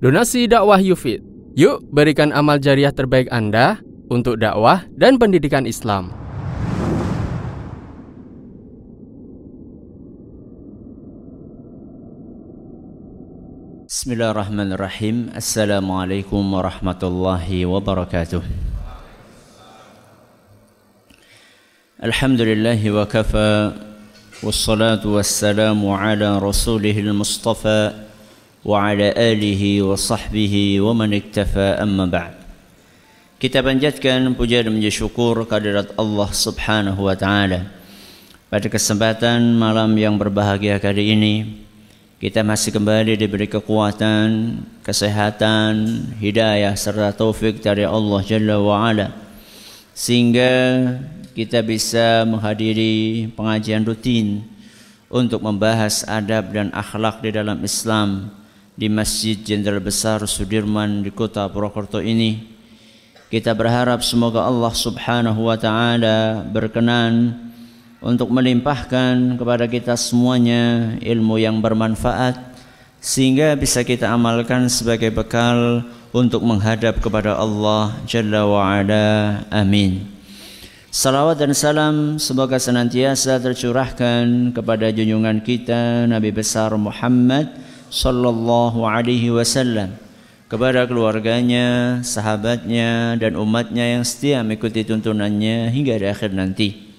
Donasi dakwah Yufid. Yuk berikan amal jariah terbaik Anda untuk dakwah dan pendidikan Islam. Bismillahirrahmanirrahim. Assalamualaikum warahmatullahi wabarakatuh. Alhamdulillahi wa kafa wassalatu wassalamu ala rasulihil mustafa وعلى آله وصحبه ومن اكتفى أما بعد Kita panjatkan puja dan puji syukur kehadirat Allah Subhanahu wa taala. Pada kesempatan malam yang berbahagia kali ini, kita masih kembali diberi kekuatan, kesehatan, hidayah serta taufik dari Allah Jalla wa ala. Sehingga kita bisa menghadiri pengajian rutin untuk membahas adab dan akhlak di dalam Islam di Masjid Jenderal Besar Sudirman di kota Purwokerto ini. Kita berharap semoga Allah Subhanahu wa taala berkenan untuk melimpahkan kepada kita semuanya ilmu yang bermanfaat sehingga bisa kita amalkan sebagai bekal untuk menghadap kepada Allah Jalla wa ala. Amin. Salawat dan salam semoga senantiasa tercurahkan kepada junjungan kita Nabi besar Muhammad sallallahu alaihi wasallam kepada keluarganya, sahabatnya dan umatnya yang setia mengikuti tuntunannya hingga di akhir nanti.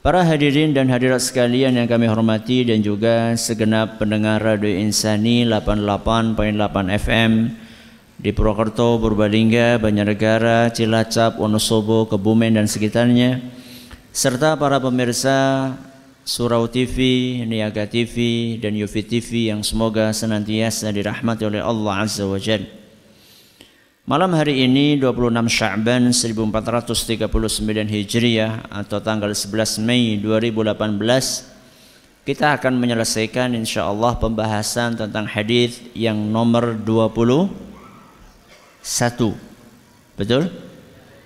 Para hadirin dan hadirat sekalian yang kami hormati dan juga segenap pendengar Radio Insani 88.8 FM di Purwokerto, Purbalingga, Banjarnegara, Cilacap, Wonosobo, Kebumen dan sekitarnya serta para pemirsa Surau TV, Niaga TV, dan Yufi TV yang semoga senantiasa dirahmati oleh Allah Azza wa Jal. Malam hari ini 26 Sya'ban 1439 Hijriah atau tanggal 11 Mei 2018 kita akan menyelesaikan insya Allah pembahasan tentang hadis yang nomor 21. Betul?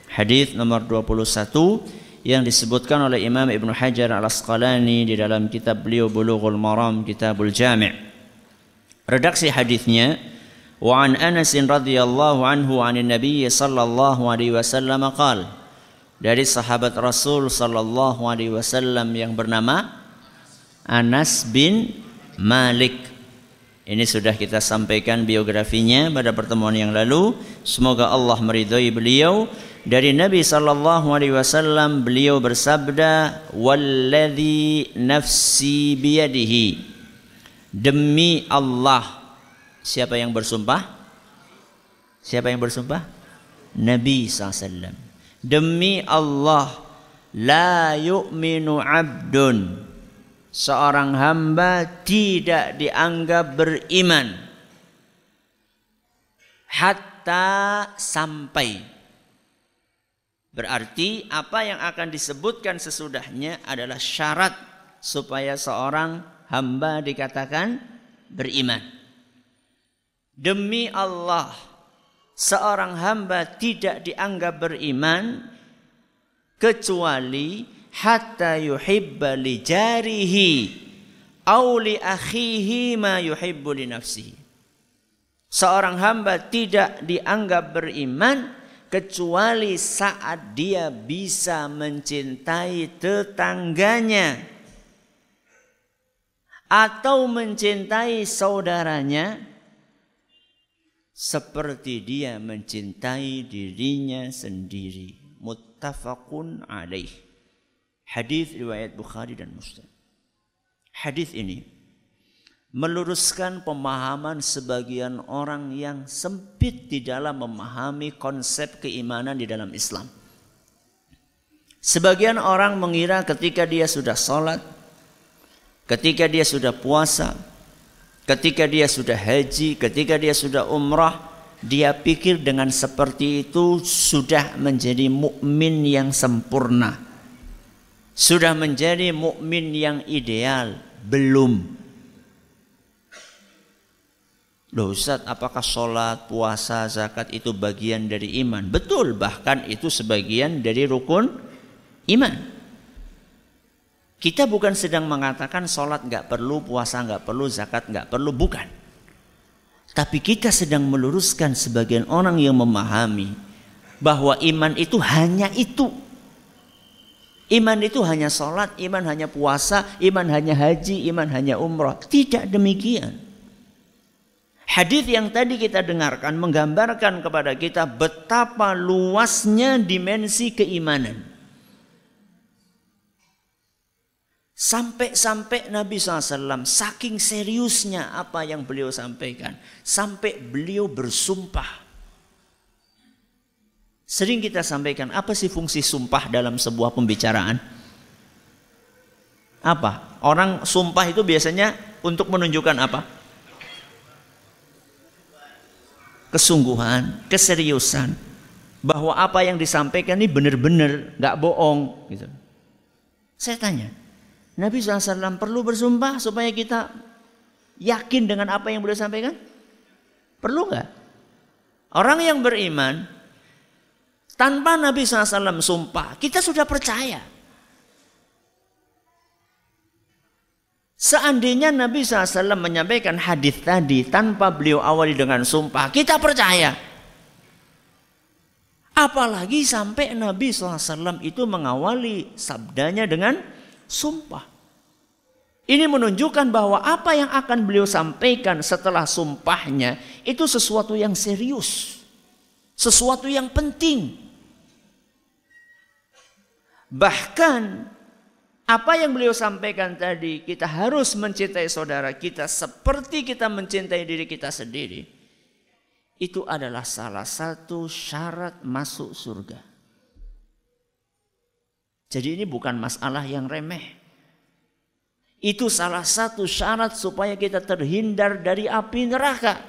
Hadis nomor 21 yang disebutkan oleh Imam Ibn Hajar Al-Asqalani di dalam kitab beliau Bulughul Maram Kitabul Jami' redaksi hadisnya wa an Anas radhiyallahu anhu an Nabi sallallahu alaihi wasallam qal dari sahabat Rasul sallallahu alaihi wasallam yang bernama Anas bin Malik ini sudah kita sampaikan biografinya pada pertemuan yang lalu. Semoga Allah meridhai beliau. Dari Nabi sallallahu alaihi wasallam beliau bersabda, "Walladzi nafsi biyadihi." Demi Allah. Siapa yang bersumpah? Siapa yang bersumpah? Nabi SAW. Demi Allah, la yu'minu abdun seorang hamba tidak dianggap beriman hatta sampai berarti apa yang akan disebutkan sesudahnya adalah syarat supaya seorang hamba dikatakan beriman demi Allah seorang hamba tidak dianggap beriman kecuali hatta yuhibba li jarihi au li akhihi ma yuhibbu li nafsihi. Seorang hamba tidak dianggap beriman kecuali saat dia bisa mencintai tetangganya atau mencintai saudaranya seperti dia mencintai dirinya sendiri. Muttafaqun alaih. Hadis riwayat Bukhari dan Muslim. Hadis ini meluruskan pemahaman sebagian orang yang sempit di dalam memahami konsep keimanan di dalam Islam. Sebagian orang mengira ketika dia sudah sholat, ketika dia sudah puasa, ketika dia sudah haji, ketika dia sudah umrah, dia pikir dengan seperti itu sudah menjadi mukmin yang sempurna. Sudah menjadi mukmin yang ideal. Belum Loh Ustaz, apakah sholat, puasa, zakat itu bagian dari iman? Betul, bahkan itu sebagian dari rukun iman. Kita bukan sedang mengatakan sholat nggak perlu, puasa nggak perlu, zakat nggak perlu, bukan. Tapi kita sedang meluruskan sebagian orang yang memahami bahwa iman itu hanya itu. Iman itu hanya sholat, iman hanya puasa, iman hanya haji, iman hanya umrah. Tidak demikian. Hadis yang tadi kita dengarkan menggambarkan kepada kita betapa luasnya dimensi keimanan. Sampai-sampai Nabi SAW saking seriusnya apa yang beliau sampaikan. Sampai beliau bersumpah. Sering kita sampaikan, apa sih fungsi sumpah dalam sebuah pembicaraan? Apa? Orang sumpah itu biasanya untuk menunjukkan apa? Kesungguhan, keseriusan. Bahwa apa yang disampaikan ini benar-benar, nggak bohong. Gitu. Saya tanya, Nabi SAW perlu bersumpah supaya kita yakin dengan apa yang beliau sampaikan? Perlu nggak? Orang yang beriman tanpa Nabi SAW sumpah, kita sudah percaya. Seandainya Nabi SAW menyampaikan hadis tadi tanpa beliau awali dengan sumpah, kita percaya. Apalagi sampai Nabi SAW itu mengawali sabdanya dengan sumpah. Ini menunjukkan bahwa apa yang akan beliau sampaikan setelah sumpahnya itu sesuatu yang serius. Sesuatu yang penting. Bahkan apa yang beliau sampaikan tadi, kita harus mencintai saudara kita seperti kita mencintai diri kita sendiri. Itu adalah salah satu syarat masuk surga. Jadi ini bukan masalah yang remeh. Itu salah satu syarat supaya kita terhindar dari api neraka.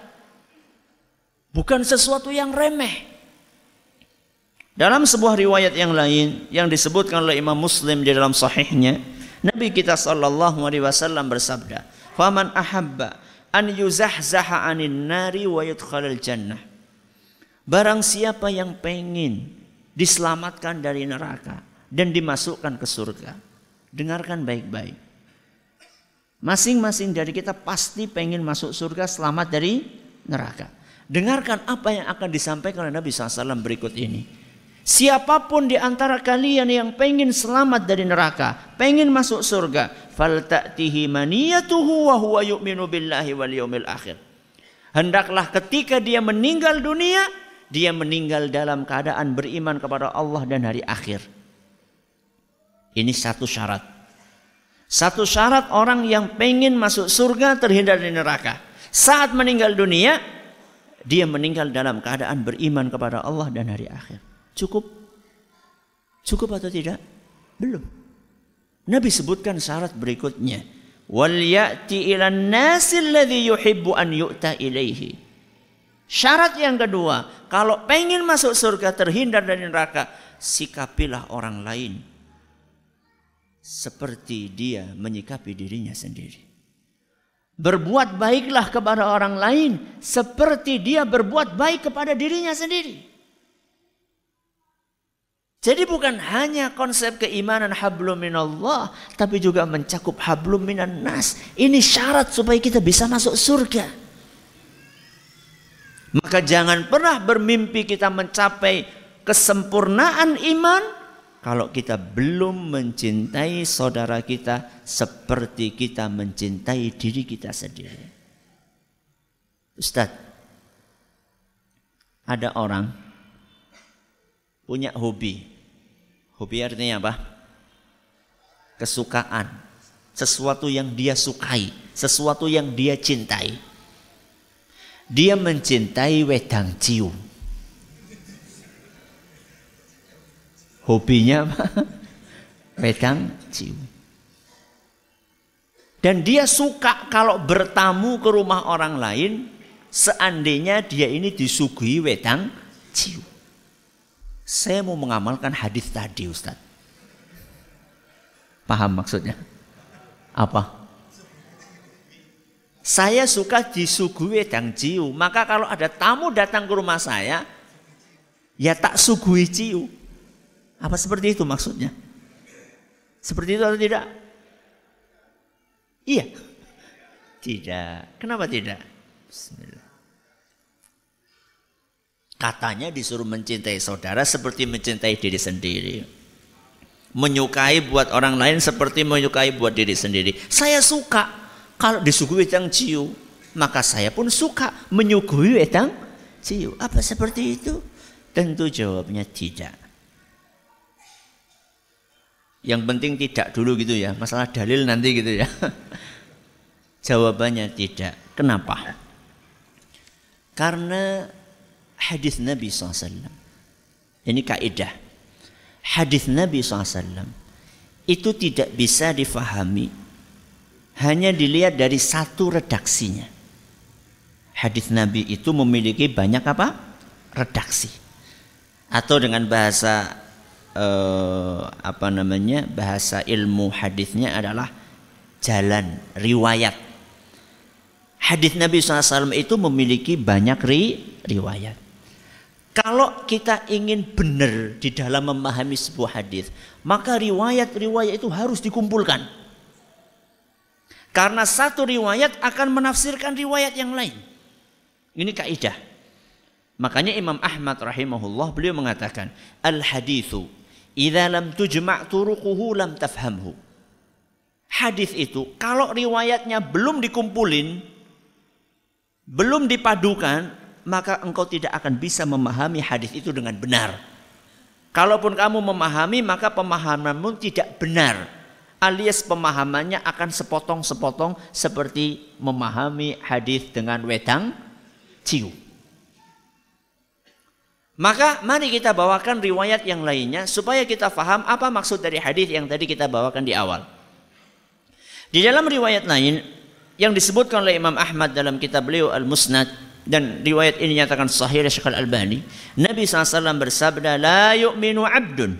Bukan sesuatu yang remeh. Dalam sebuah riwayat yang lain yang disebutkan oleh Imam Muslim di dalam sahihnya, Nabi kita sallallahu alaihi wasallam bersabda, "Faman ahabba an yuzahzaha 'anil nari wa yudkhalal jannah." Barang siapa yang pengen diselamatkan dari neraka, dan dimasukkan ke surga. Dengarkan baik-baik. Masing-masing dari kita pasti pengen masuk surga selamat dari neraka. Dengarkan apa yang akan disampaikan oleh Nabi SAW berikut ini. Siapa pun di antara kalian yang pengen selamat dari neraka, pengen masuk surga, falta'tihi maniyatuhu wa huwa yu'minu billahi wal yawmil akhir. Hendaklah ketika dia meninggal dunia, dia meninggal dalam keadaan beriman kepada Allah dan hari akhir. Ini satu syarat. Satu syarat orang yang pengen masuk surga terhindar dari neraka. Saat meninggal dunia, dia meninggal dalam keadaan beriman kepada Allah dan hari akhir. Cukup? Cukup atau tidak? Belum. Nabi sebutkan syarat berikutnya. Wal ya'ti ilan nasil ladhi yuhibbu an yu'ta ilaihi. Syarat yang kedua, kalau pengen masuk surga terhindar dari neraka, sikapilah orang lain seperti dia menyikapi dirinya sendiri. Berbuat baiklah kepada orang lain seperti dia berbuat baik kepada dirinya sendiri. Jadi bukan hanya konsep keimanan hablum minallah, tapi juga mencakup hablum minan nas. Ini syarat supaya kita bisa masuk surga. Maka jangan pernah bermimpi kita mencapai kesempurnaan iman kalau kita belum mencintai saudara kita seperti kita mencintai diri kita sendiri. Ustaz, ada orang punya hobi. Hobi artinya apa? Kesukaan. Sesuatu yang dia sukai, sesuatu yang dia cintai. Dia mencintai wedang cium. Hobinya apa? Wedang cium. Dan dia suka kalau bertamu ke rumah orang lain, seandainya dia ini disuguhi wedang cium. Saya mau mengamalkan hadis tadi Ustaz. Paham maksudnya? Apa? Saya suka disuguhi wedang cium. Maka kalau ada tamu datang ke rumah saya, ya tak suguhi cium. Apa seperti itu maksudnya? Seperti itu atau tidak? Iya. Tidak. Kenapa tidak? Bismillah. Katanya disuruh mencintai saudara seperti mencintai diri sendiri. Menyukai buat orang lain seperti menyukai buat diri sendiri. Saya suka kalau disuguhi wedang ciu, maka saya pun suka menyuguhi wedang ciu. Apa seperti itu? Tentu jawabnya tidak. Yang penting tidak dulu gitu ya. Masalah dalil nanti gitu ya. Jawabannya tidak. Kenapa? Karena hadis Nabi SAW. Ini kaidah. Hadis Nabi SAW itu tidak bisa difahami hanya dilihat dari satu redaksinya. Hadis Nabi itu memiliki banyak apa? Redaksi. Atau dengan bahasa eh, apa namanya? Bahasa ilmu hadisnya adalah jalan riwayat. Hadis Nabi SAW itu memiliki banyak ri, riwayat. Kalau kita ingin benar di dalam memahami sebuah hadis, maka riwayat-riwayat itu harus dikumpulkan. Karena satu riwayat akan menafsirkan riwayat yang lain. Ini kaidah. Makanya Imam Ahmad rahimahullah beliau mengatakan, "Al hadithu idza lam tujma' turuquhu lam tafhamhu." Hadis itu kalau riwayatnya belum dikumpulin, belum dipadukan, maka engkau tidak akan bisa memahami hadis itu dengan benar. Kalaupun kamu memahami, maka pemahamanmu tidak benar. Alias pemahamannya akan sepotong-sepotong seperti memahami hadis dengan wedang ciu. Maka mari kita bawakan riwayat yang lainnya supaya kita faham apa maksud dari hadis yang tadi kita bawakan di awal. Di dalam riwayat lain yang disebutkan oleh Imam Ahmad dalam kitab beliau Al-Musnad dan riwayat ini nyatakan sahih oleh Syekh Al-Albani Nabi SAW bersabda la yu'minu abdun.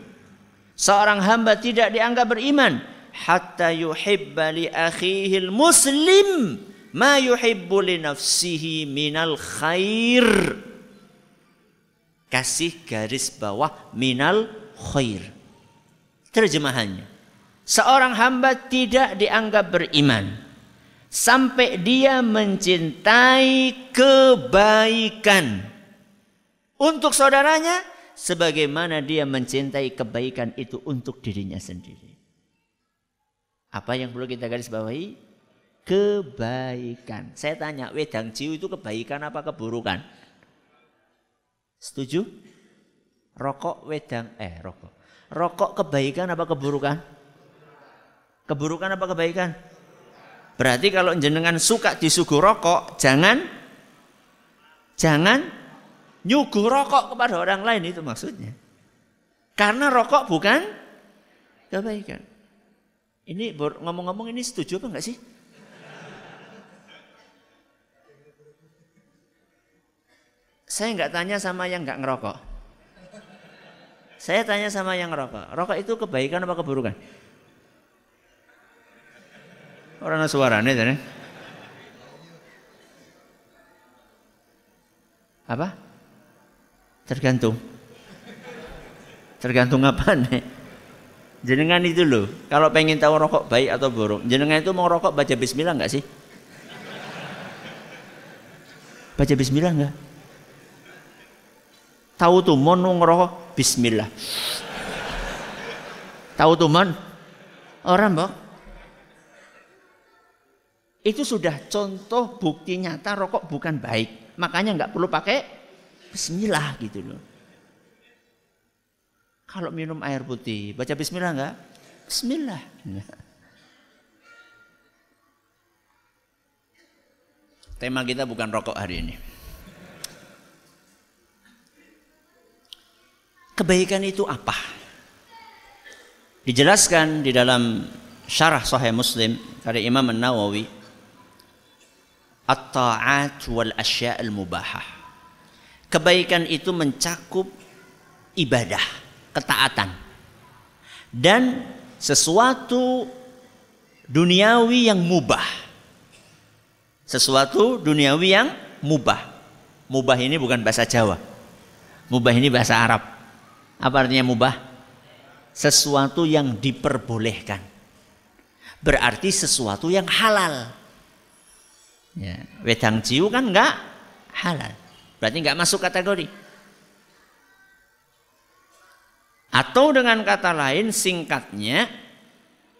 Seorang hamba tidak dianggap beriman. Hatta yuhibba li akhihi muslim ma yuhibbu li nafsihi minal khair. Kasih garis bawah minal khair. Terjemahannya. Seorang hamba tidak dianggap beriman sampai dia mencintai kebaikan untuk saudaranya sebagaimana dia mencintai kebaikan itu untuk dirinya sendiri. Apa yang perlu kita garis bawahi? Kebaikan. Saya tanya, wedang ciu itu kebaikan apa keburukan? Setuju? Rokok wedang eh rokok. Rokok kebaikan apa keburukan? Keburukan apa kebaikan? Berarti kalau jenengan suka disuguh rokok, jangan jangan nyuguh rokok kepada orang lain itu maksudnya. Karena rokok bukan kebaikan. Ini ngomong-ngomong ini setuju apa enggak sih? Saya enggak tanya sama yang enggak ngerokok. Saya tanya sama yang ngerokok. Rokok itu kebaikan apa keburukan? Orang suaranya tadi. Apa? Tergantung. Tergantung apa nih? Jenengan itu loh, kalau pengen tahu rokok baik atau buruk, jenengan itu mau rokok baca bismillah nggak sih? Baca bismillah nggak? Tahu tuh mau ngerokok bismillah. Tahu tuh mon? Orang mbak itu sudah contoh bukti nyata rokok bukan baik. Makanya nggak perlu pakai bismillah gitu loh. Kalau minum air putih, baca bismillah nggak? Bismillah. Tema kita bukan rokok hari ini. Kebaikan itu apa? Dijelaskan di dalam syarah Sahih Muslim dari Imam An-Nawawi at-ta'at wal asya' al-mubahah. Kebaikan itu mencakup ibadah, ketaatan. Dan sesuatu duniawi yang mubah. Sesuatu duniawi yang mubah. Mubah ini bukan bahasa Jawa. Mubah ini bahasa Arab. Apa artinya mubah? Sesuatu yang diperbolehkan. Berarti sesuatu yang halal Ya. Wedang jiu kan nggak halal. Berarti enggak masuk kategori. Atau dengan kata lain singkatnya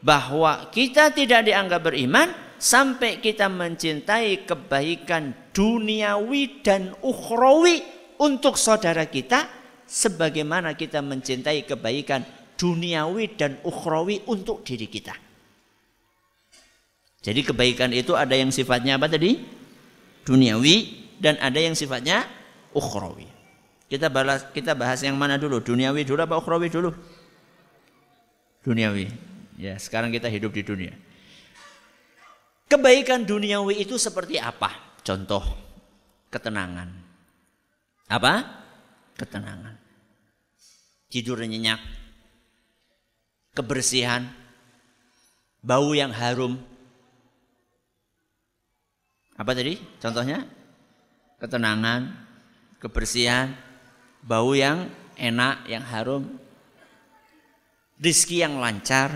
bahwa kita tidak dianggap beriman sampai kita mencintai kebaikan duniawi dan ukhrawi untuk saudara kita sebagaimana kita mencintai kebaikan duniawi dan ukhrawi untuk diri kita. Jadi kebaikan itu ada yang sifatnya apa tadi? Duniawi dan ada yang sifatnya ukhrawi. Kita bahas kita bahas yang mana dulu? Duniawi dulu apa ukhrawi dulu? Duniawi. Ya, sekarang kita hidup di dunia. Kebaikan duniawi itu seperti apa? Contoh ketenangan. Apa? Ketenangan. Tidur nyenyak. Kebersihan. Bau yang harum. Apa tadi? Contohnya? Ketenangan, kebersihan, bau yang enak, yang harum, rizki yang lancar,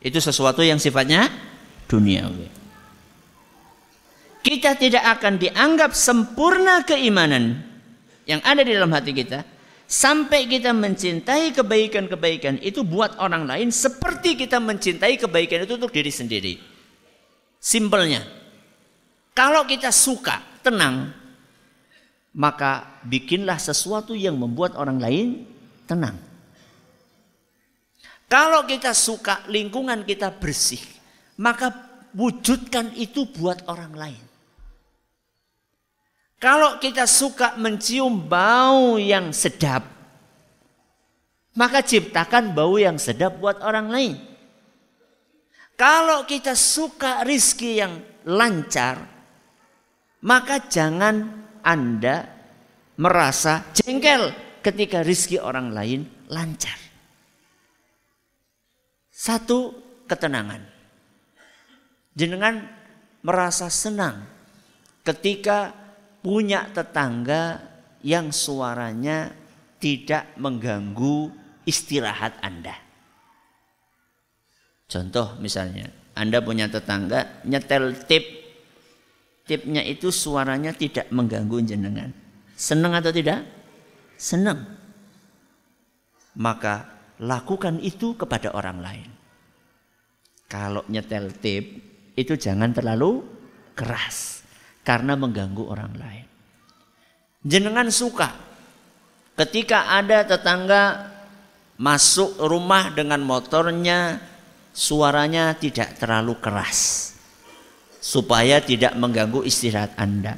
itu sesuatu yang sifatnya duniawi. Kita tidak akan dianggap sempurna keimanan yang ada di dalam hati kita sampai kita mencintai kebaikan-kebaikan itu buat orang lain seperti kita mencintai kebaikan itu untuk diri sendiri. Simpelnya, kalau kita suka tenang, maka bikinlah sesuatu yang membuat orang lain tenang. Kalau kita suka lingkungan kita bersih, maka wujudkan itu buat orang lain. Kalau kita suka mencium bau yang sedap, maka ciptakan bau yang sedap buat orang lain. Kalau kita suka rizki yang lancar, maka jangan anda merasa jengkel ketika rizki orang lain lancar. Satu, ketenangan. Jenengan merasa senang ketika punya tetangga yang suaranya tidak mengganggu istirahat Anda. Contoh misalnya, Anda punya tetangga nyetel tip tipnya itu suaranya tidak mengganggu jenengan. Senang atau tidak? Senang. Maka lakukan itu kepada orang lain. Kalau nyetel tip itu jangan terlalu keras karena mengganggu orang lain. Jenengan suka ketika ada tetangga masuk rumah dengan motornya suaranya tidak terlalu keras supaya tidak mengganggu istirahat Anda.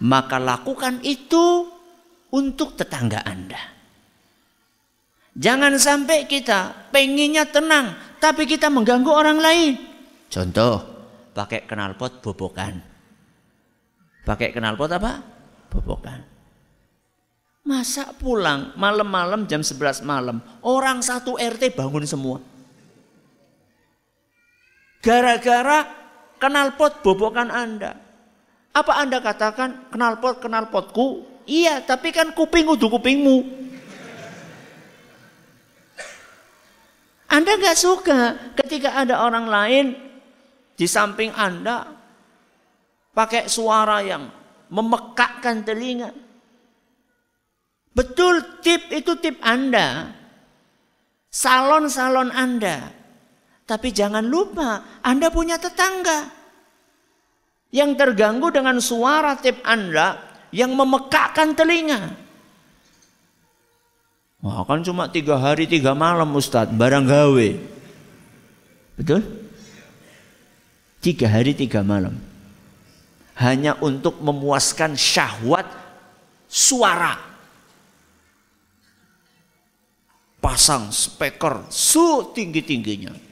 Maka lakukan itu untuk tetangga Anda. Jangan sampai kita pengennya tenang, tapi kita mengganggu orang lain. Contoh, pakai knalpot bobokan. Pakai knalpot apa? Bobokan. Masa pulang malam-malam jam 11 malam, orang satu RT bangun semua. Gara-gara knalpot bobokan Anda. Apa Anda katakan knalpot knalpotku? Iya, tapi kan kuping udah kupingmu. Anda nggak suka ketika ada orang lain di samping Anda pakai suara yang memekakkan telinga. Betul, tip itu tip Anda. Salon-salon Anda. Tapi jangan lupa, Anda punya tetangga yang terganggu dengan suara tip Anda yang memekakkan telinga. Wah, kan cuma tiga hari tiga malam Ustadz, barang gawe. Betul? Tiga hari tiga malam. Hanya untuk memuaskan syahwat suara. Pasang speaker su tinggi-tingginya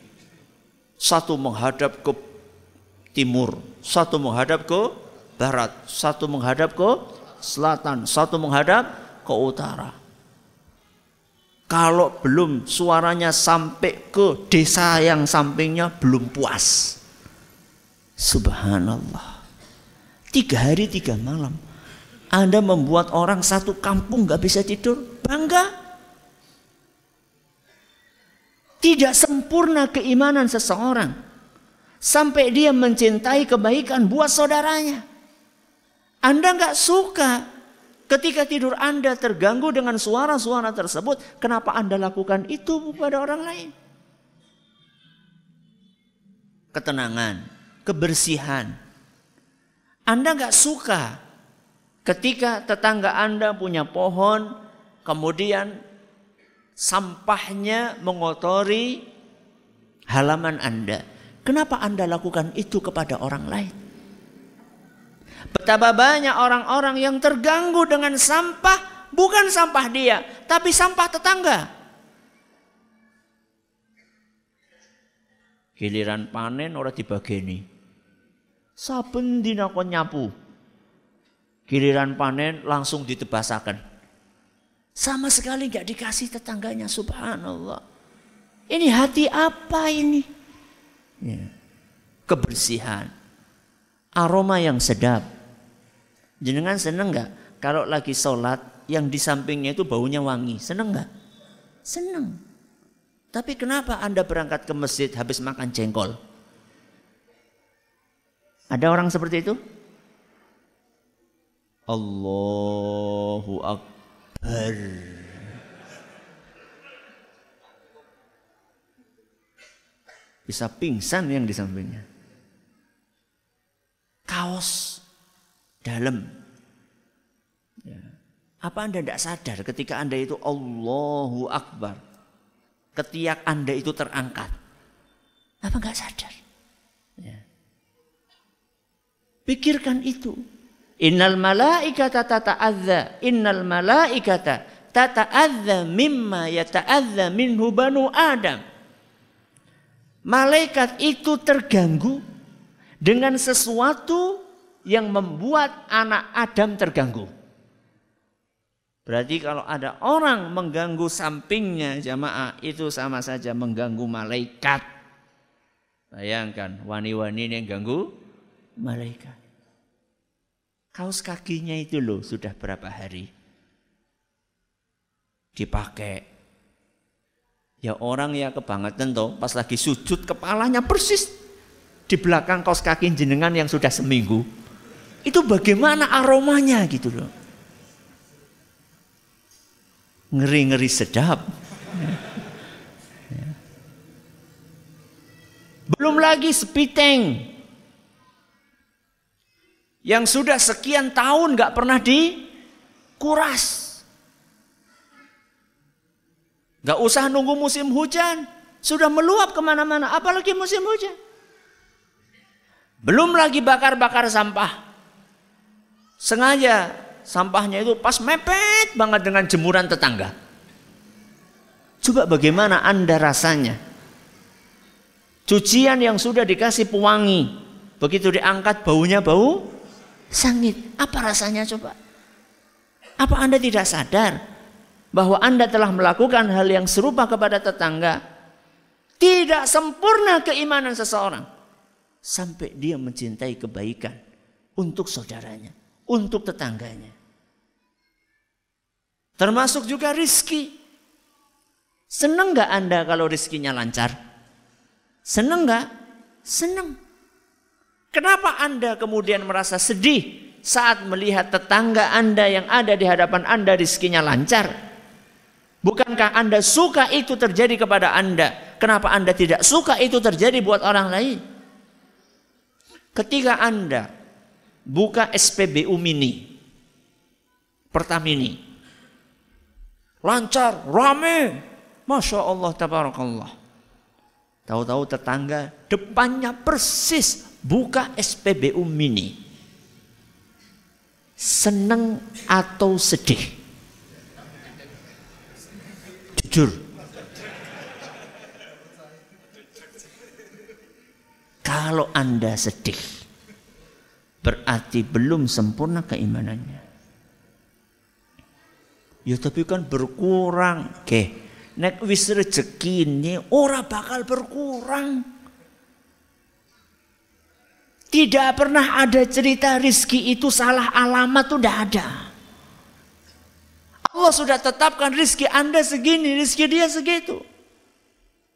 satu menghadap ke timur, satu menghadap ke barat, satu menghadap ke selatan, satu menghadap ke utara. Kalau belum suaranya sampai ke desa yang sampingnya belum puas. Subhanallah. Tiga hari tiga malam. Anda membuat orang satu kampung gak bisa tidur. Bangga. Tidak sempurna keimanan seseorang sampai dia mencintai kebaikan buat saudaranya. Anda nggak suka Ketika tidur Anda terganggu dengan suara-suara tersebut, kenapa Anda lakukan itu kepada orang lain? Ketenangan, kebersihan. Anda nggak suka ketika tetangga Anda punya pohon, kemudian sampahnya mengotori halaman Anda. Kenapa Anda lakukan itu kepada orang lain? Betapa banyak orang-orang yang terganggu dengan sampah, bukan sampah dia, tapi sampah tetangga. Giliran panen orang dibageni. Saben dina kon nyapu. Giliran panen langsung ditebasakan. Sama sekali nggak dikasih tetangganya, subhanallah. Ini hati apa ini? Ya. Kebersihan aroma yang sedap. Jenengan seneng nggak kalau lagi sholat yang di sampingnya itu baunya wangi? Seneng nggak? Seneng. Tapi kenapa anda berangkat ke masjid habis makan jengkol? Ada orang seperti itu? Allahu Akbar. Bisa pingsan yang di sampingnya kaos dalam. Ya. Apa Anda tidak sadar ketika Anda itu Allahu Akbar. Ketiak Anda itu terangkat. Apa nggak sadar? Ya. Pikirkan itu. Innal malaikata tata'adza. Innal malaikata tata'adza mimma yata'adza minhu banu Adam. Malaikat itu terganggu dengan sesuatu yang membuat anak Adam terganggu. Berarti kalau ada orang mengganggu sampingnya jamaah itu sama saja mengganggu malaikat. Bayangkan wani-wani yang ganggu malaikat. Kaos kakinya itu loh sudah berapa hari dipakai. Ya orang ya kebangetan toh pas lagi sujud kepalanya persis di belakang kaos kaki jenengan yang sudah seminggu. Itu bagaimana aromanya gitu loh. Ngeri-ngeri sedap. Belum lagi sepiteng. Yang sudah sekian tahun gak pernah dikuras. Gak usah nunggu musim hujan. Sudah meluap ke mana-mana. Apalagi musim hujan. Belum lagi bakar-bakar sampah. Sengaja sampahnya itu pas mepet banget dengan jemuran tetangga. Coba bagaimana Anda rasanya? Cucian yang sudah dikasih pewangi, begitu diangkat baunya bau sangit. Apa rasanya coba? Apa Anda tidak sadar bahwa Anda telah melakukan hal yang serupa kepada tetangga? Tidak sempurna keimanan seseorang sampai dia mencintai kebaikan untuk saudaranya, untuk tetangganya. Termasuk juga rizki. Seneng gak Anda kalau rizkinya lancar? Seneng gak? Seneng. Kenapa Anda kemudian merasa sedih saat melihat tetangga Anda yang ada di hadapan Anda rizkinya lancar? Bukankah Anda suka itu terjadi kepada Anda? Kenapa Anda tidak suka itu terjadi buat orang lain? Ketika Anda buka SPBU Mini, Pertamini, lancar, rame, Masya Allah, tabarakallah. Tahu-tahu tetangga depannya persis buka SPBU Mini. Seneng atau sedih? Jujur. Kalau Anda sedih, berarti belum sempurna keimanannya. Ya tapi kan berkurang. Oke, nek wis rezeki ini ora bakal berkurang. Tidak pernah ada cerita rizki itu salah alamat tuh tidak ada. Allah sudah tetapkan rizki Anda segini, rizki dia segitu.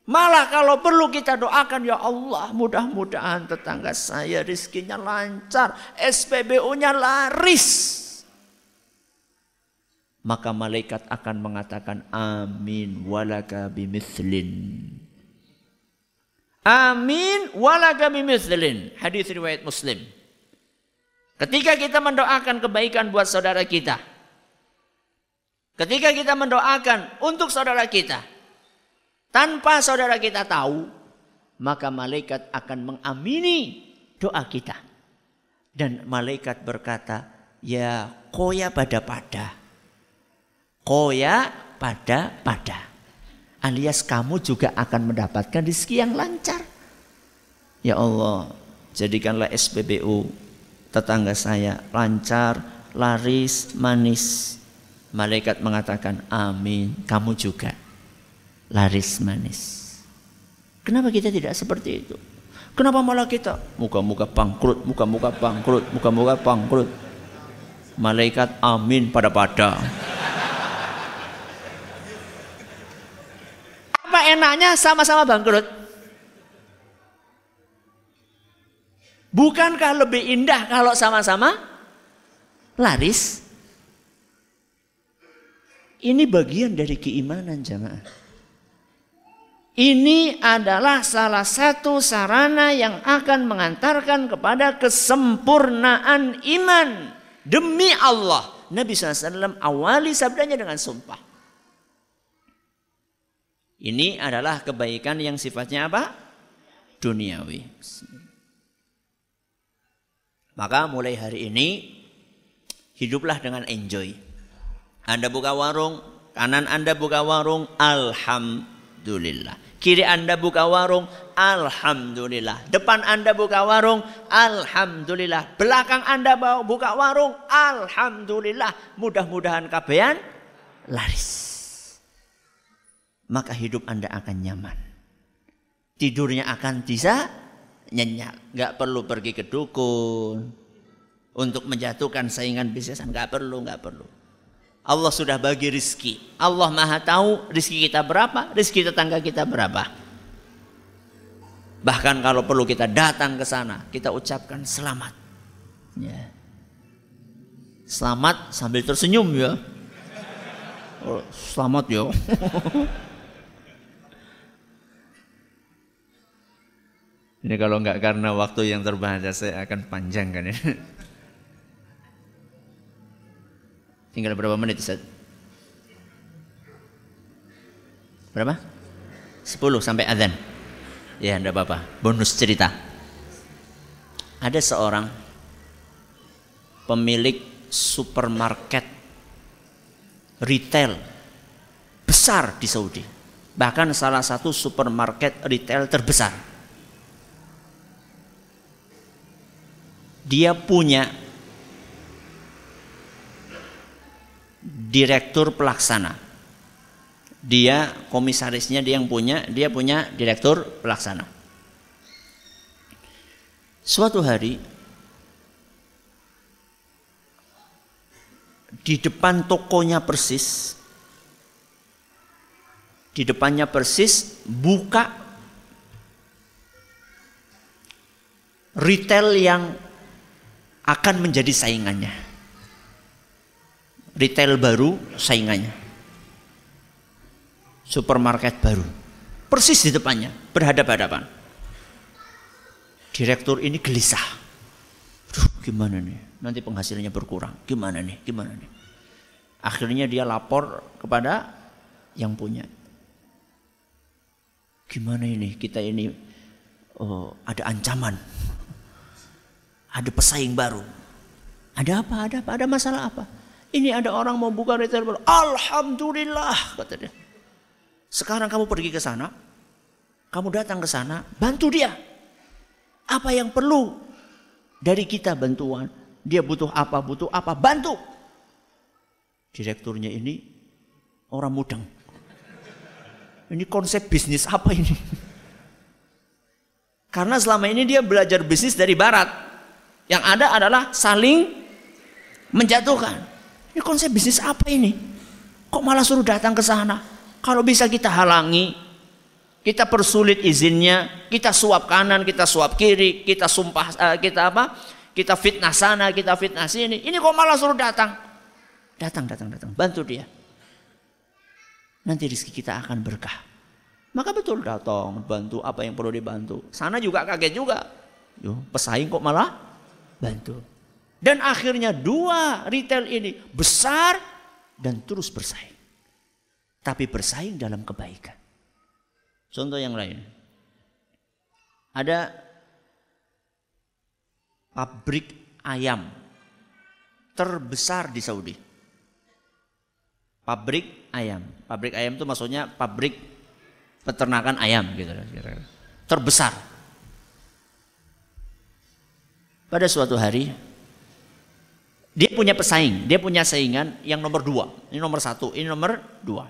Malah kalau perlu kita doakan ya Allah mudah-mudahan tetangga saya rizkinya lancar. SPBU-nya laris. maka malaikat akan mengatakan amin walaka bimithlin. Amin walaka bimithlin. Hadis riwayat Muslim. Ketika kita mendoakan kebaikan buat saudara kita. Ketika kita mendoakan untuk saudara kita. Tanpa saudara kita tahu, maka malaikat akan mengamini doa kita. Dan malaikat berkata, ya koya pada pada. Koya pada pada. Alias kamu juga akan mendapatkan rezeki yang lancar. Ya Allah, jadikanlah SPBU tetangga saya lancar, laris, manis. Malaikat mengatakan, amin, kamu juga laris manis. Kenapa kita tidak seperti itu? Kenapa malah kita muka-muka bangkrut, muka-muka bangkrut, muka-muka bangkrut? Malaikat amin pada-pada. Apa enaknya sama-sama bangkrut? Bukankah lebih indah kalau sama-sama laris? Ini bagian dari keimanan jamaah. Ini adalah salah satu sarana yang akan mengantarkan kepada kesempurnaan iman. Demi Allah. Nabi SAW awali sabdanya dengan sumpah. Ini adalah kebaikan yang sifatnya apa? Duniawi. Maka mulai hari ini hiduplah dengan enjoy. Anda buka warung, kanan Anda buka warung, alhamdulillah. Kiri Anda buka warung, Alhamdulillah. Depan Anda buka warung, Alhamdulillah. Belakang Anda buka warung, Alhamdulillah. Mudah-mudahan kabehan laris. Maka hidup Anda akan nyaman. Tidurnya akan bisa nyenyak. Gak perlu pergi ke dukun. Untuk menjatuhkan saingan bisnis. Gak perlu, gak perlu. Allah sudah bagi rizki. Allah maha tahu rizki kita berapa, rizki tetangga kita berapa. Bahkan kalau perlu kita datang ke sana, kita ucapkan selamat. Ya. Selamat sambil tersenyum ya. Oh, selamat ya. Ini kalau nggak karena waktu yang terbatas saya akan panjangkan ya. Tinggal berapa menit Ustaz? Berapa? 10 sampai azan. Ya, enggak apa-apa. Bonus cerita. Ada seorang pemilik supermarket retail besar di Saudi. Bahkan salah satu supermarket retail terbesar. Dia punya direktur pelaksana. Dia komisarisnya dia yang punya, dia punya direktur pelaksana. Suatu hari di depan tokonya persis di depannya persis buka retail yang akan menjadi saingannya retail baru saingannya. Supermarket baru. Persis di depannya, berhadapan-hadapan. Direktur ini gelisah. Duh, gimana nih? Nanti penghasilannya berkurang. Gimana nih? Gimana nih? Akhirnya dia lapor kepada yang punya. Gimana ini? Kita ini oh, ada ancaman. Ada pesaing baru. Ada apa? Ada apa? Ada masalah apa? Ini ada orang mau buka retail baru. Alhamdulillah kata dia. Sekarang kamu pergi ke sana, kamu datang ke sana, bantu dia. Apa yang perlu dari kita bantuan? Dia butuh apa, butuh apa, bantu. Direkturnya ini orang mudeng. Ini konsep bisnis apa ini? Karena selama ini dia belajar bisnis dari barat. Yang ada adalah saling menjatuhkan. Ini konsep bisnis apa ini? Kok malah suruh datang ke sana? Kalau bisa kita halangi, kita persulit izinnya, kita suap kanan, kita suap kiri, kita sumpah, uh, kita apa? Kita fitnah sana, kita fitnah sini. Ini kok malah suruh datang? Datang, datang, datang. Bantu dia. Nanti rezeki kita akan berkah. Maka betul datang, bantu apa yang perlu dibantu. Sana juga kaget juga. Yo, pesaing kok malah bantu. Dan akhirnya dua retail ini besar dan terus bersaing. Tapi bersaing dalam kebaikan. Contoh yang lain. Ada pabrik ayam terbesar di Saudi. Pabrik ayam. Pabrik ayam itu maksudnya pabrik peternakan ayam gitu. Terbesar. Pada suatu hari dia punya pesaing, dia punya saingan yang nomor dua. Ini nomor satu, ini nomor dua.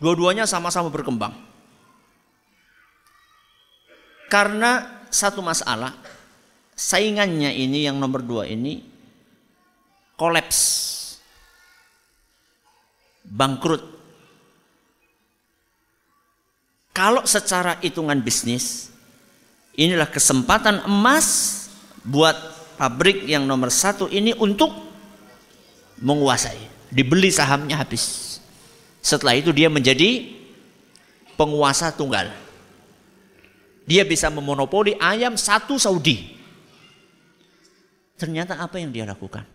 Dua-duanya sama-sama berkembang. Karena satu masalah, saingannya ini yang nomor dua ini kolaps, bangkrut. Kalau secara hitungan bisnis, inilah kesempatan emas buat pabrik yang nomor satu ini untuk menguasai. Dibeli sahamnya habis. Setelah itu dia menjadi penguasa tunggal. Dia bisa memonopoli ayam satu Saudi. Ternyata apa yang dia lakukan?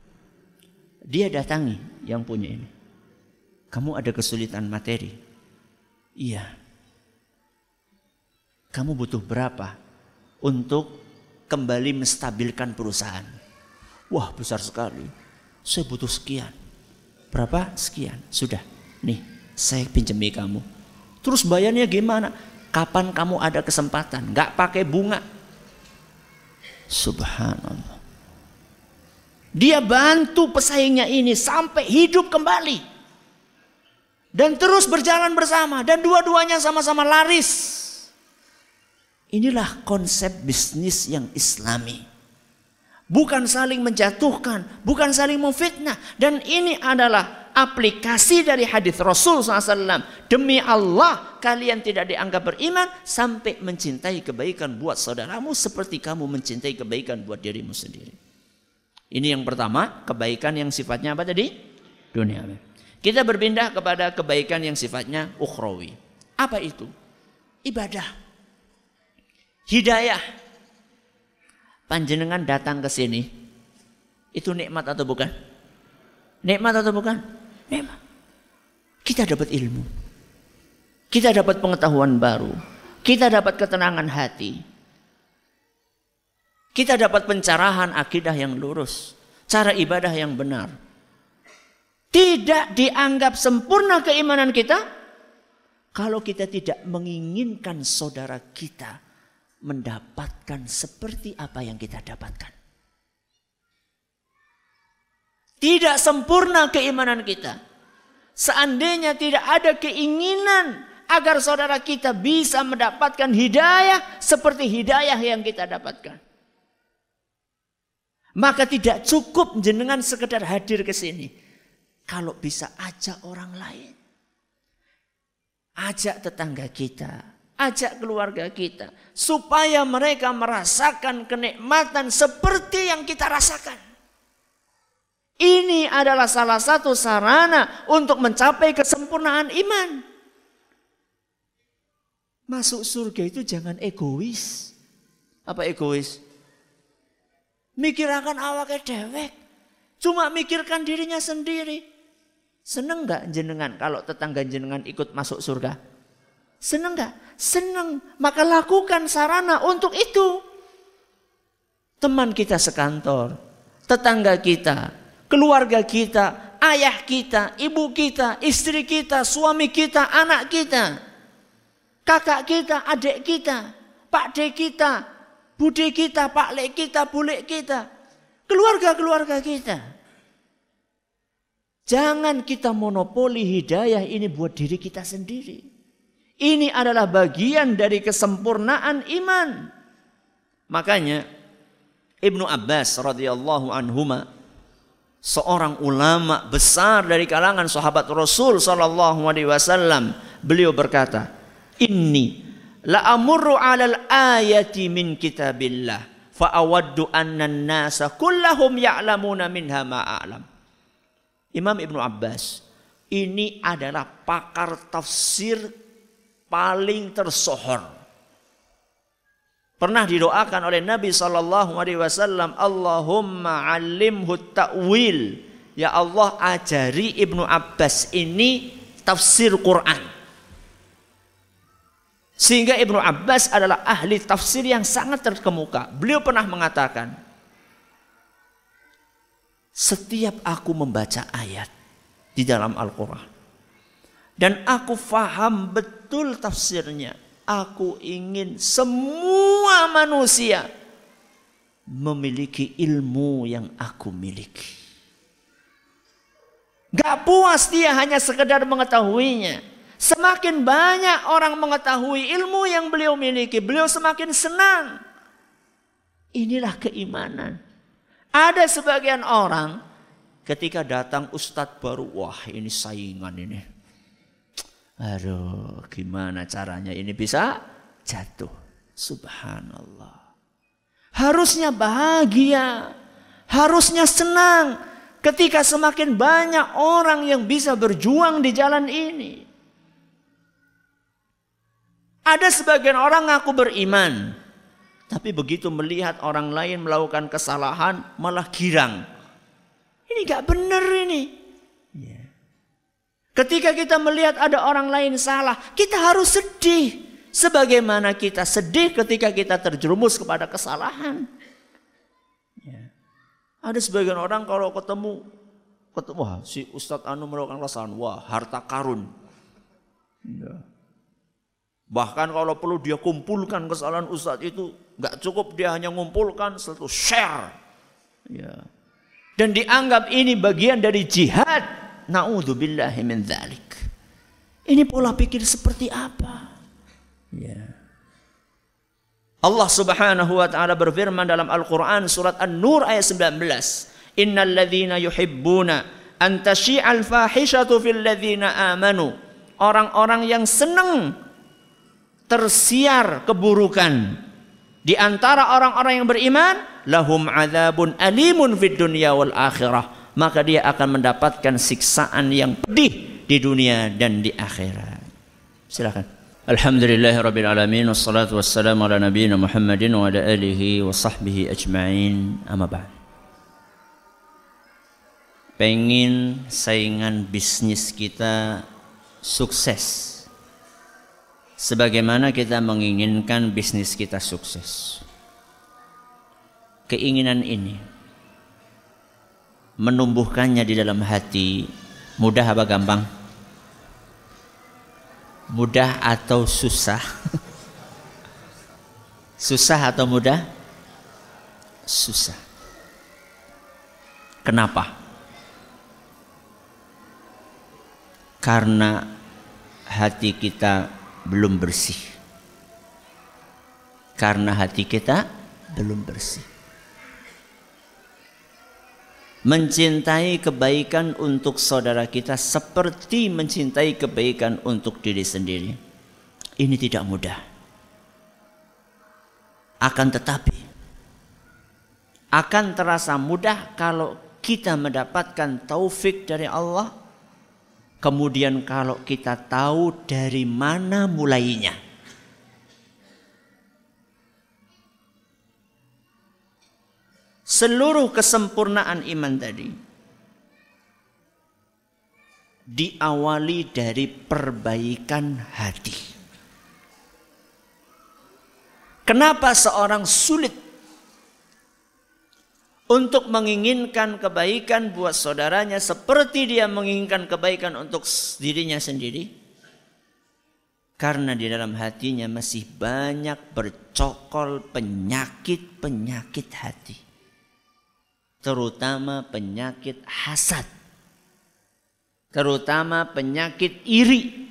Dia datangi yang punya ini. Kamu ada kesulitan materi? Iya. Kamu butuh berapa untuk kembali menstabilkan perusahaan. Wah besar sekali. Saya butuh sekian. Berapa? Sekian. Sudah. Nih, saya pinjami kamu. Terus bayarnya gimana? Kapan kamu ada kesempatan? Gak pakai bunga. Subhanallah. Dia bantu pesaingnya ini sampai hidup kembali. Dan terus berjalan bersama. Dan dua-duanya sama-sama laris. Inilah konsep bisnis yang islami. Bukan saling menjatuhkan, bukan saling memfitnah. Dan ini adalah aplikasi dari hadis Rasul SAW. Demi Allah kalian tidak dianggap beriman sampai mencintai kebaikan buat saudaramu seperti kamu mencintai kebaikan buat dirimu sendiri. Ini yang pertama, kebaikan yang sifatnya apa tadi? Dunia. Kita berpindah kepada kebaikan yang sifatnya ukhrawi. Apa itu? Ibadah. Hidayah. Panjenengan datang ke sini. Itu nikmat atau bukan? Nikmat atau bukan? Nikmat. Kita dapat ilmu. Kita dapat pengetahuan baru. Kita dapat ketenangan hati. Kita dapat pencerahan akidah yang lurus. Cara ibadah yang benar. Tidak dianggap sempurna keimanan kita kalau kita tidak menginginkan saudara kita mendapatkan seperti apa yang kita dapatkan. Tidak sempurna keimanan kita. Seandainya tidak ada keinginan agar saudara kita bisa mendapatkan hidayah seperti hidayah yang kita dapatkan. Maka tidak cukup jenengan sekedar hadir ke sini. Kalau bisa ajak orang lain. Ajak tetangga kita, Ajak keluarga kita. Supaya mereka merasakan kenikmatan seperti yang kita rasakan. Ini adalah salah satu sarana untuk mencapai kesempurnaan iman. Masuk surga itu jangan egois. Apa egois? Mikirkan awaknya dewek. Cuma mikirkan dirinya sendiri. Seneng nggak jenengan kalau tetangga jenengan ikut masuk surga? Seneng nggak? Senang, maka lakukan sarana untuk itu. Teman kita sekantor, tetangga kita, keluarga kita, ayah kita, ibu kita, istri kita, suami kita, anak kita, kakak kita, adik kita, pak de kita, bude kita, pak lek kita, bule kita, keluarga-keluarga kita. Jangan kita monopoli hidayah ini buat diri kita sendiri. Ini adalah bagian dari kesempurnaan iman. Makanya Ibnu Abbas radhiyallahu anhuma seorang ulama besar dari kalangan sahabat Rasul sallallahu alaihi wasallam beliau berkata, "Inni la amurru 'alal ayati min kitabillah fa awaddu anna an-nasa kullahum ya'lamuna minha ma a'lam." Imam Ibnu Abbas ini adalah pakar tafsir paling tersohor. Pernah didoakan oleh Nabi Shallallahu Alaihi Wasallam, Allahumma alimhu ta'wil. Ya Allah ajari Ibnu Abbas ini tafsir Quran. Sehingga Ibnu Abbas adalah ahli tafsir yang sangat terkemuka. Beliau pernah mengatakan, setiap aku membaca ayat di dalam Al-Quran. Dan aku faham betul tafsirnya. Aku ingin semua manusia memiliki ilmu yang aku miliki. Gak puas dia hanya sekedar mengetahuinya. Semakin banyak orang mengetahui ilmu yang beliau miliki, beliau semakin senang. Inilah keimanan. Ada sebagian orang ketika datang ustadz baru, wah ini saingan ini. Aduh, gimana caranya ini bisa jatuh? Subhanallah. Harusnya bahagia, harusnya senang ketika semakin banyak orang yang bisa berjuang di jalan ini. Ada sebagian orang ngaku beriman, tapi begitu melihat orang lain melakukan kesalahan malah girang. Ini gak benar ini. Ketika kita melihat ada orang lain salah, kita harus sedih. Sebagaimana kita sedih ketika kita terjerumus kepada kesalahan. Ya. Ada sebagian orang kalau ketemu, ketemu wah si Ustadz Anu melakukan kesalahan, wah harta karun. Ya. Bahkan kalau perlu dia kumpulkan kesalahan Ustadz itu, nggak cukup dia hanya ngumpulkan, satu share. Ya. Dan dianggap ini bagian dari jihad. Na'udzubillahi min dzalik. Ini pola pikir seperti apa? Ya. Allah Subhanahu wa taala berfirman dalam Al-Qur'an surat An-Nur ayat 19. Innal ladzina yuhibbuna an tasyi'al fahishatu fil ladzina amanu. Orang-orang yang senang tersiar keburukan di antara orang-orang yang beriman lahum adzabun alimun fid dunya wal akhirah maka dia akan mendapatkan siksaan yang pedih di dunia dan di akhirat. Silakan. Alhamdulillahirabbil alamin wassalatu wassalamu ala nabiyyina Muhammadin wa ala alihi wa sahbihi ajmain. Amma ba'd. Pengen saingan bisnis kita sukses. Sebagaimana kita menginginkan bisnis kita sukses. Keinginan ini menumbuhkannya di dalam hati mudah apa gampang? Mudah atau susah? susah atau mudah? Susah. Kenapa? Karena hati kita belum bersih. Karena hati kita belum bersih. Mencintai kebaikan untuk saudara kita seperti mencintai kebaikan untuk diri sendiri. Ini tidak mudah. Akan tetapi akan terasa mudah kalau kita mendapatkan taufik dari Allah Kemudian kalau kita tahu dari mana mulainya. Seluruh kesempurnaan iman tadi diawali dari perbaikan hati. Kenapa seorang sulit untuk menginginkan kebaikan buat saudaranya seperti dia menginginkan kebaikan untuk dirinya sendiri. Karena di dalam hatinya masih banyak bercokol penyakit-penyakit hati. Terutama penyakit hasad. Terutama penyakit iri.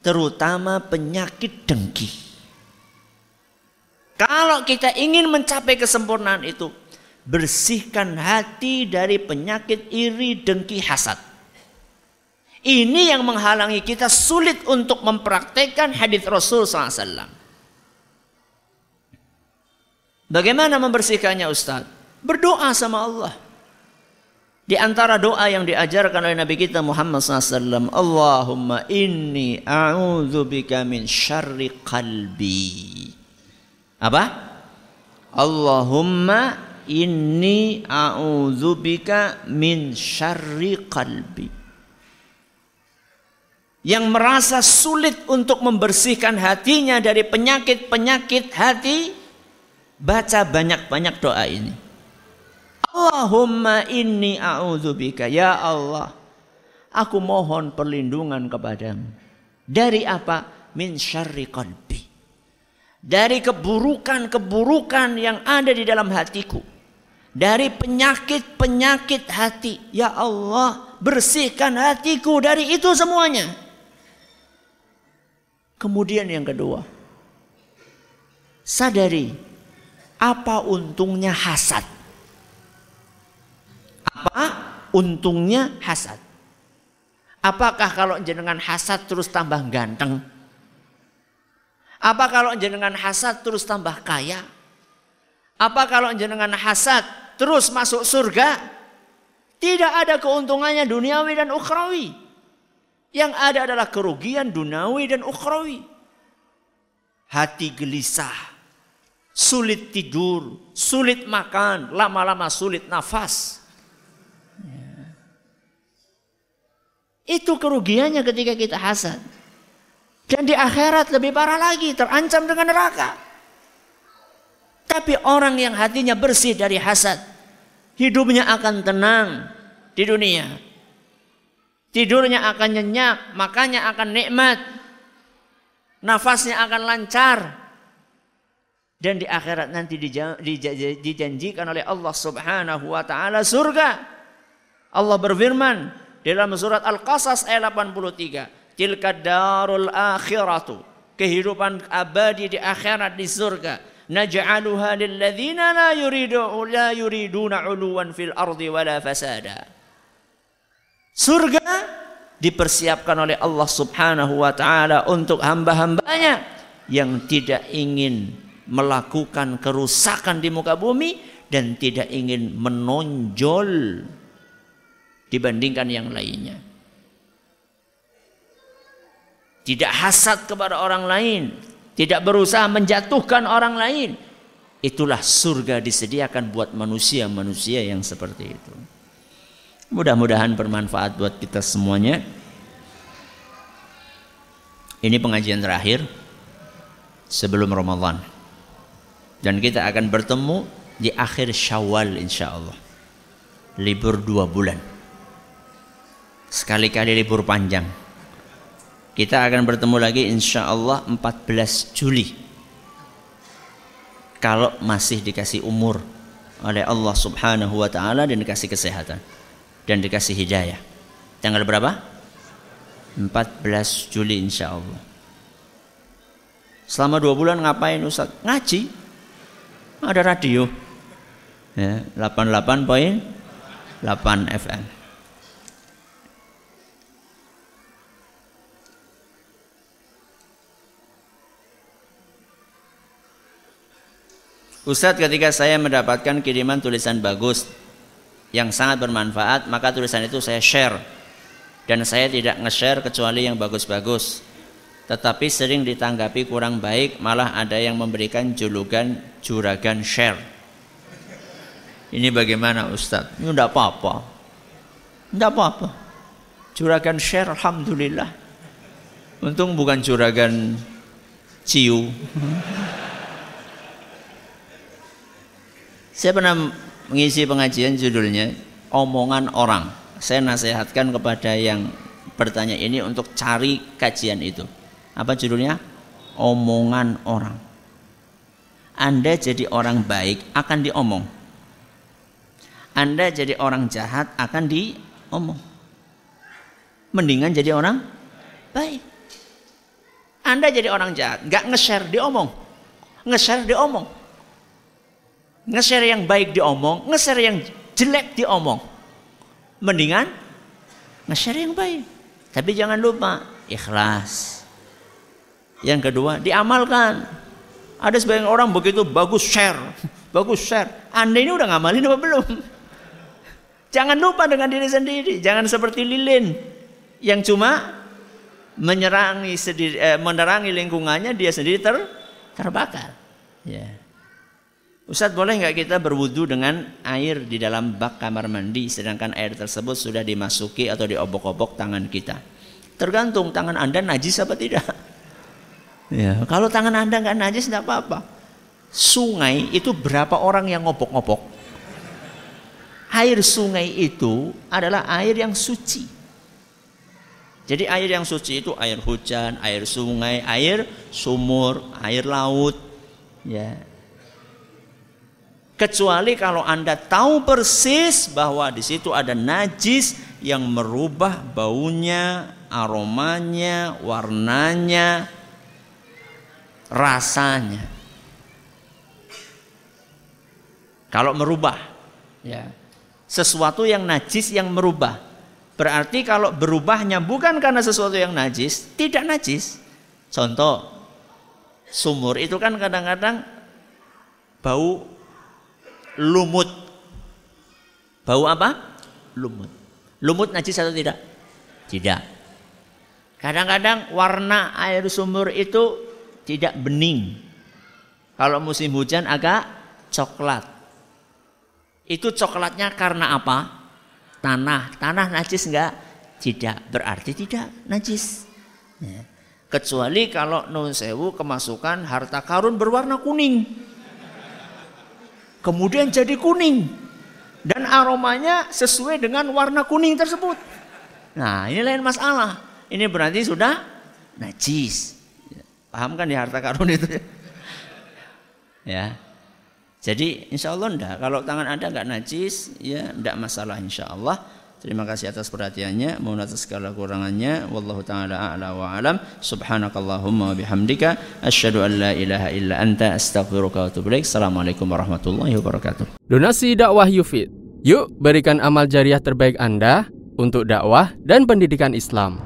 Terutama penyakit dengki. Kalau kita ingin mencapai kesempurnaan itu, bersihkan hati dari penyakit iri, dengki, hasad. Ini yang menghalangi kita sulit untuk mempraktekkan hadis Rasul SAW. Bagaimana membersihkannya Ustaz? Berdoa sama Allah. Di antara doa yang diajarkan oleh Nabi kita Muhammad SAW, Allahumma inni a'udzubika min syarri qalbi. Apa? Allahumma inni a'udzubika min syarri qalbi. Yang merasa sulit untuk membersihkan hatinya dari penyakit-penyakit hati, baca banyak-banyak doa ini. Allahumma inni a'udzubika ya Allah. Aku mohon perlindungan kepadamu. Dari apa? Min syarri qalbi. Dari keburukan-keburukan yang ada di dalam hatiku. Dari penyakit-penyakit hati. Ya Allah, bersihkan hatiku dari itu semuanya. Kemudian yang kedua. Sadari apa untungnya hasad. Apa untungnya hasad? Apakah kalau jenengan hasad terus tambah ganteng? Apa kalau jenengan hasad terus tambah kaya? Apa kalau jenengan hasad terus masuk surga? Tidak ada keuntungannya duniawi dan ukhrawi. Yang ada adalah kerugian duniawi dan ukhrawi. Hati gelisah, sulit tidur, sulit makan, lama-lama sulit nafas. Itu kerugiannya ketika kita hasad. Dan di akhirat lebih parah lagi, terancam dengan neraka. Tapi orang yang hatinya bersih dari hasad, hidupnya akan tenang di dunia. Tidurnya akan nyenyak, makanya akan nikmat. Nafasnya akan lancar. Dan di akhirat nanti dijanjikan oleh Allah Subhanahu wa taala surga. Allah berfirman, dalam surat Al-Qasas ayat 83. Tilka darul akhiratu. Kehidupan abadi di akhirat di surga. Naj'aluha lilladzina la yuridu la yuriduna uluwan fil ardi wala fasada. Surga dipersiapkan oleh Allah Subhanahu wa taala untuk hamba-hambanya yang tidak ingin melakukan kerusakan di muka bumi dan tidak ingin menonjol dibandingkan yang lainnya. Tidak hasad kepada orang lain, tidak berusaha menjatuhkan orang lain. Itulah surga disediakan buat manusia-manusia yang seperti itu. Mudah-mudahan bermanfaat buat kita semuanya. Ini pengajian terakhir sebelum Ramadan. Dan kita akan bertemu di akhir Syawal insya Allah. Libur dua bulan sekali-kali libur panjang. Kita akan bertemu lagi insya Allah 14 Juli. Kalau masih dikasih umur oleh Allah subhanahu wa ta'ala dan dikasih kesehatan. Dan dikasih hidayah. Tanggal berapa? 14 Juli insya Allah. Selama dua bulan ngapain Ustaz? Ngaji. Ada radio. Ya, 88.8 FM. Ustadz ketika saya mendapatkan kiriman tulisan bagus yang sangat bermanfaat maka tulisan itu saya share. Dan saya tidak nge-share kecuali yang bagus-bagus. Tetapi sering ditanggapi kurang baik malah ada yang memberikan julukan juragan share. Ini bagaimana Ustadz? ini tidak apa-apa. Tidak apa-apa. Juragan share Alhamdulillah. Untung bukan juragan ciu Saya pernah mengisi pengajian judulnya omongan orang. Saya nasihatkan kepada yang bertanya ini untuk cari kajian itu. Apa judulnya? Omongan orang. Anda jadi orang baik akan diomong. Anda jadi orang jahat akan diomong. Mendingan jadi orang baik. Anda jadi orang jahat, nggak nge-share diomong. Nge-share diomong Nge-share yang baik diomong, nge-share yang jelek diomong. Mendingan nge-share yang baik. Tapi jangan lupa ikhlas. Yang kedua, diamalkan. Ada sebagian orang begitu bagus share, bagus share. Anda ini udah ngamalin apa belum? Jangan lupa dengan diri sendiri. Jangan seperti lilin yang cuma menyerangi sendiri, eh, menerangi lingkungannya dia sendiri ter, terbakar. Ya. Ustadz boleh nggak kita berwudu dengan air di dalam bak kamar mandi sedangkan air tersebut sudah dimasuki atau diobok-obok tangan kita? Tergantung tangan anda najis apa tidak. Ya, kalau tangan anda nggak najis tidak apa-apa. Sungai itu berapa orang yang ngobok-ngobok? Air sungai itu adalah air yang suci. Jadi air yang suci itu air hujan, air sungai, air sumur, air laut. Ya, kecuali kalau Anda tahu persis bahwa di situ ada najis yang merubah baunya, aromanya, warnanya, rasanya. Kalau merubah, ya. Sesuatu yang najis yang merubah. Berarti kalau berubahnya bukan karena sesuatu yang najis, tidak najis. Contoh, sumur itu kan kadang-kadang bau lumut. Bau apa? Lumut. Lumut najis atau tidak? Tidak. Kadang-kadang warna air sumur itu tidak bening. Kalau musim hujan agak coklat. Itu coklatnya karena apa? Tanah. Tanah najis enggak? Tidak. Berarti tidak najis. Ya. Kecuali kalau nun sewu kemasukan harta karun berwarna kuning kemudian jadi kuning dan aromanya sesuai dengan warna kuning tersebut. Nah, ini lain masalah. Ini berarti sudah najis. Paham kan di harta karun itu? ya. Jadi insya Allah enggak. Kalau tangan anda enggak najis, ya enggak masalah insya Allah. Terima kasih atas perhatiannya. Mohon atas segala kurangannya. Wallahu taala a'la wa alam. Subhanakallahumma wa bihamdika asyhadu an la ilaha illa anta astaghfiruka wa atubu. Assalamualaikum warahmatullahi wabarakatuh. Donasi dakwah Yufid. Yuk berikan amal jariah terbaik Anda untuk dakwah dan pendidikan Islam.